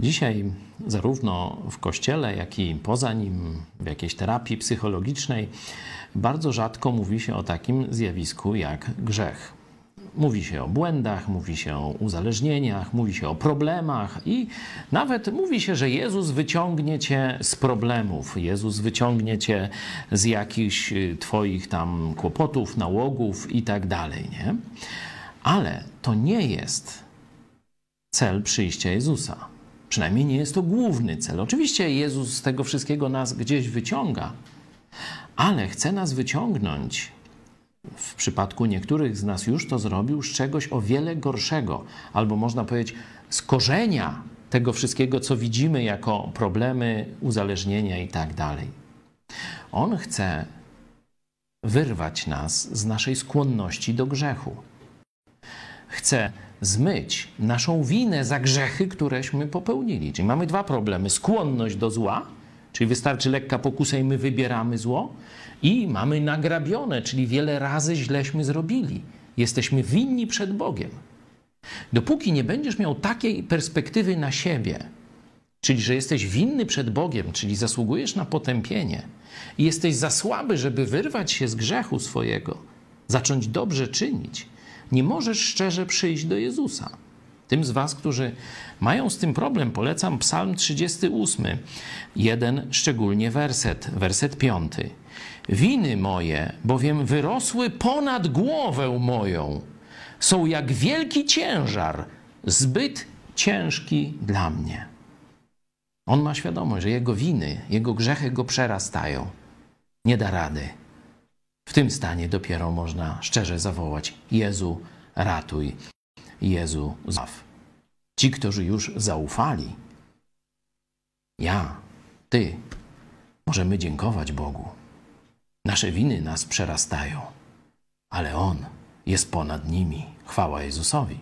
Dzisiaj, zarówno w kościele, jak i poza nim, w jakiejś terapii psychologicznej, bardzo rzadko mówi się o takim zjawisku jak grzech. Mówi się o błędach, mówi się o uzależnieniach, mówi się o problemach i nawet mówi się, że Jezus wyciągnie cię z problemów, Jezus wyciągnie cię z jakichś y, twoich tam kłopotów, nałogów i tak dalej, nie? Ale to nie jest cel przyjścia Jezusa. Przynajmniej nie jest to główny cel. Oczywiście Jezus z tego wszystkiego nas gdzieś wyciąga, ale chce nas wyciągnąć. W przypadku niektórych z nas już to zrobił z czegoś o wiele gorszego, albo można powiedzieć z korzenia tego wszystkiego, co widzimy jako problemy, uzależnienia i tak dalej. On chce wyrwać nas z naszej skłonności do grzechu. Chce zmyć naszą winę za grzechy, któreśmy popełnili. Czyli mamy dwa problemy: skłonność do zła, czyli wystarczy lekka pokusa i my wybieramy zło, i mamy nagrabione, czyli wiele razy źleśmy zrobili. Jesteśmy winni przed Bogiem. Dopóki nie będziesz miał takiej perspektywy na siebie, czyli że jesteś winny przed Bogiem, czyli zasługujesz na potępienie i jesteś za słaby, żeby wyrwać się z grzechu swojego, zacząć dobrze czynić, nie możesz szczerze przyjść do Jezusa. Tym z Was, którzy mają z tym problem, polecam Psalm 38, jeden szczególnie werset, werset piąty. Winy moje, bowiem wyrosły ponad głowę moją, są jak wielki ciężar, zbyt ciężki dla mnie. On ma świadomość, że jego winy, jego grzechy go przerastają. Nie da rady. W tym stanie dopiero można szczerze zawołać: Jezu, ratuj, Jezu, zbaw. Ci, którzy już zaufali, ja, Ty, możemy dziękować Bogu. Nasze winy nas przerastają, ale On jest ponad nimi. Chwała Jezusowi.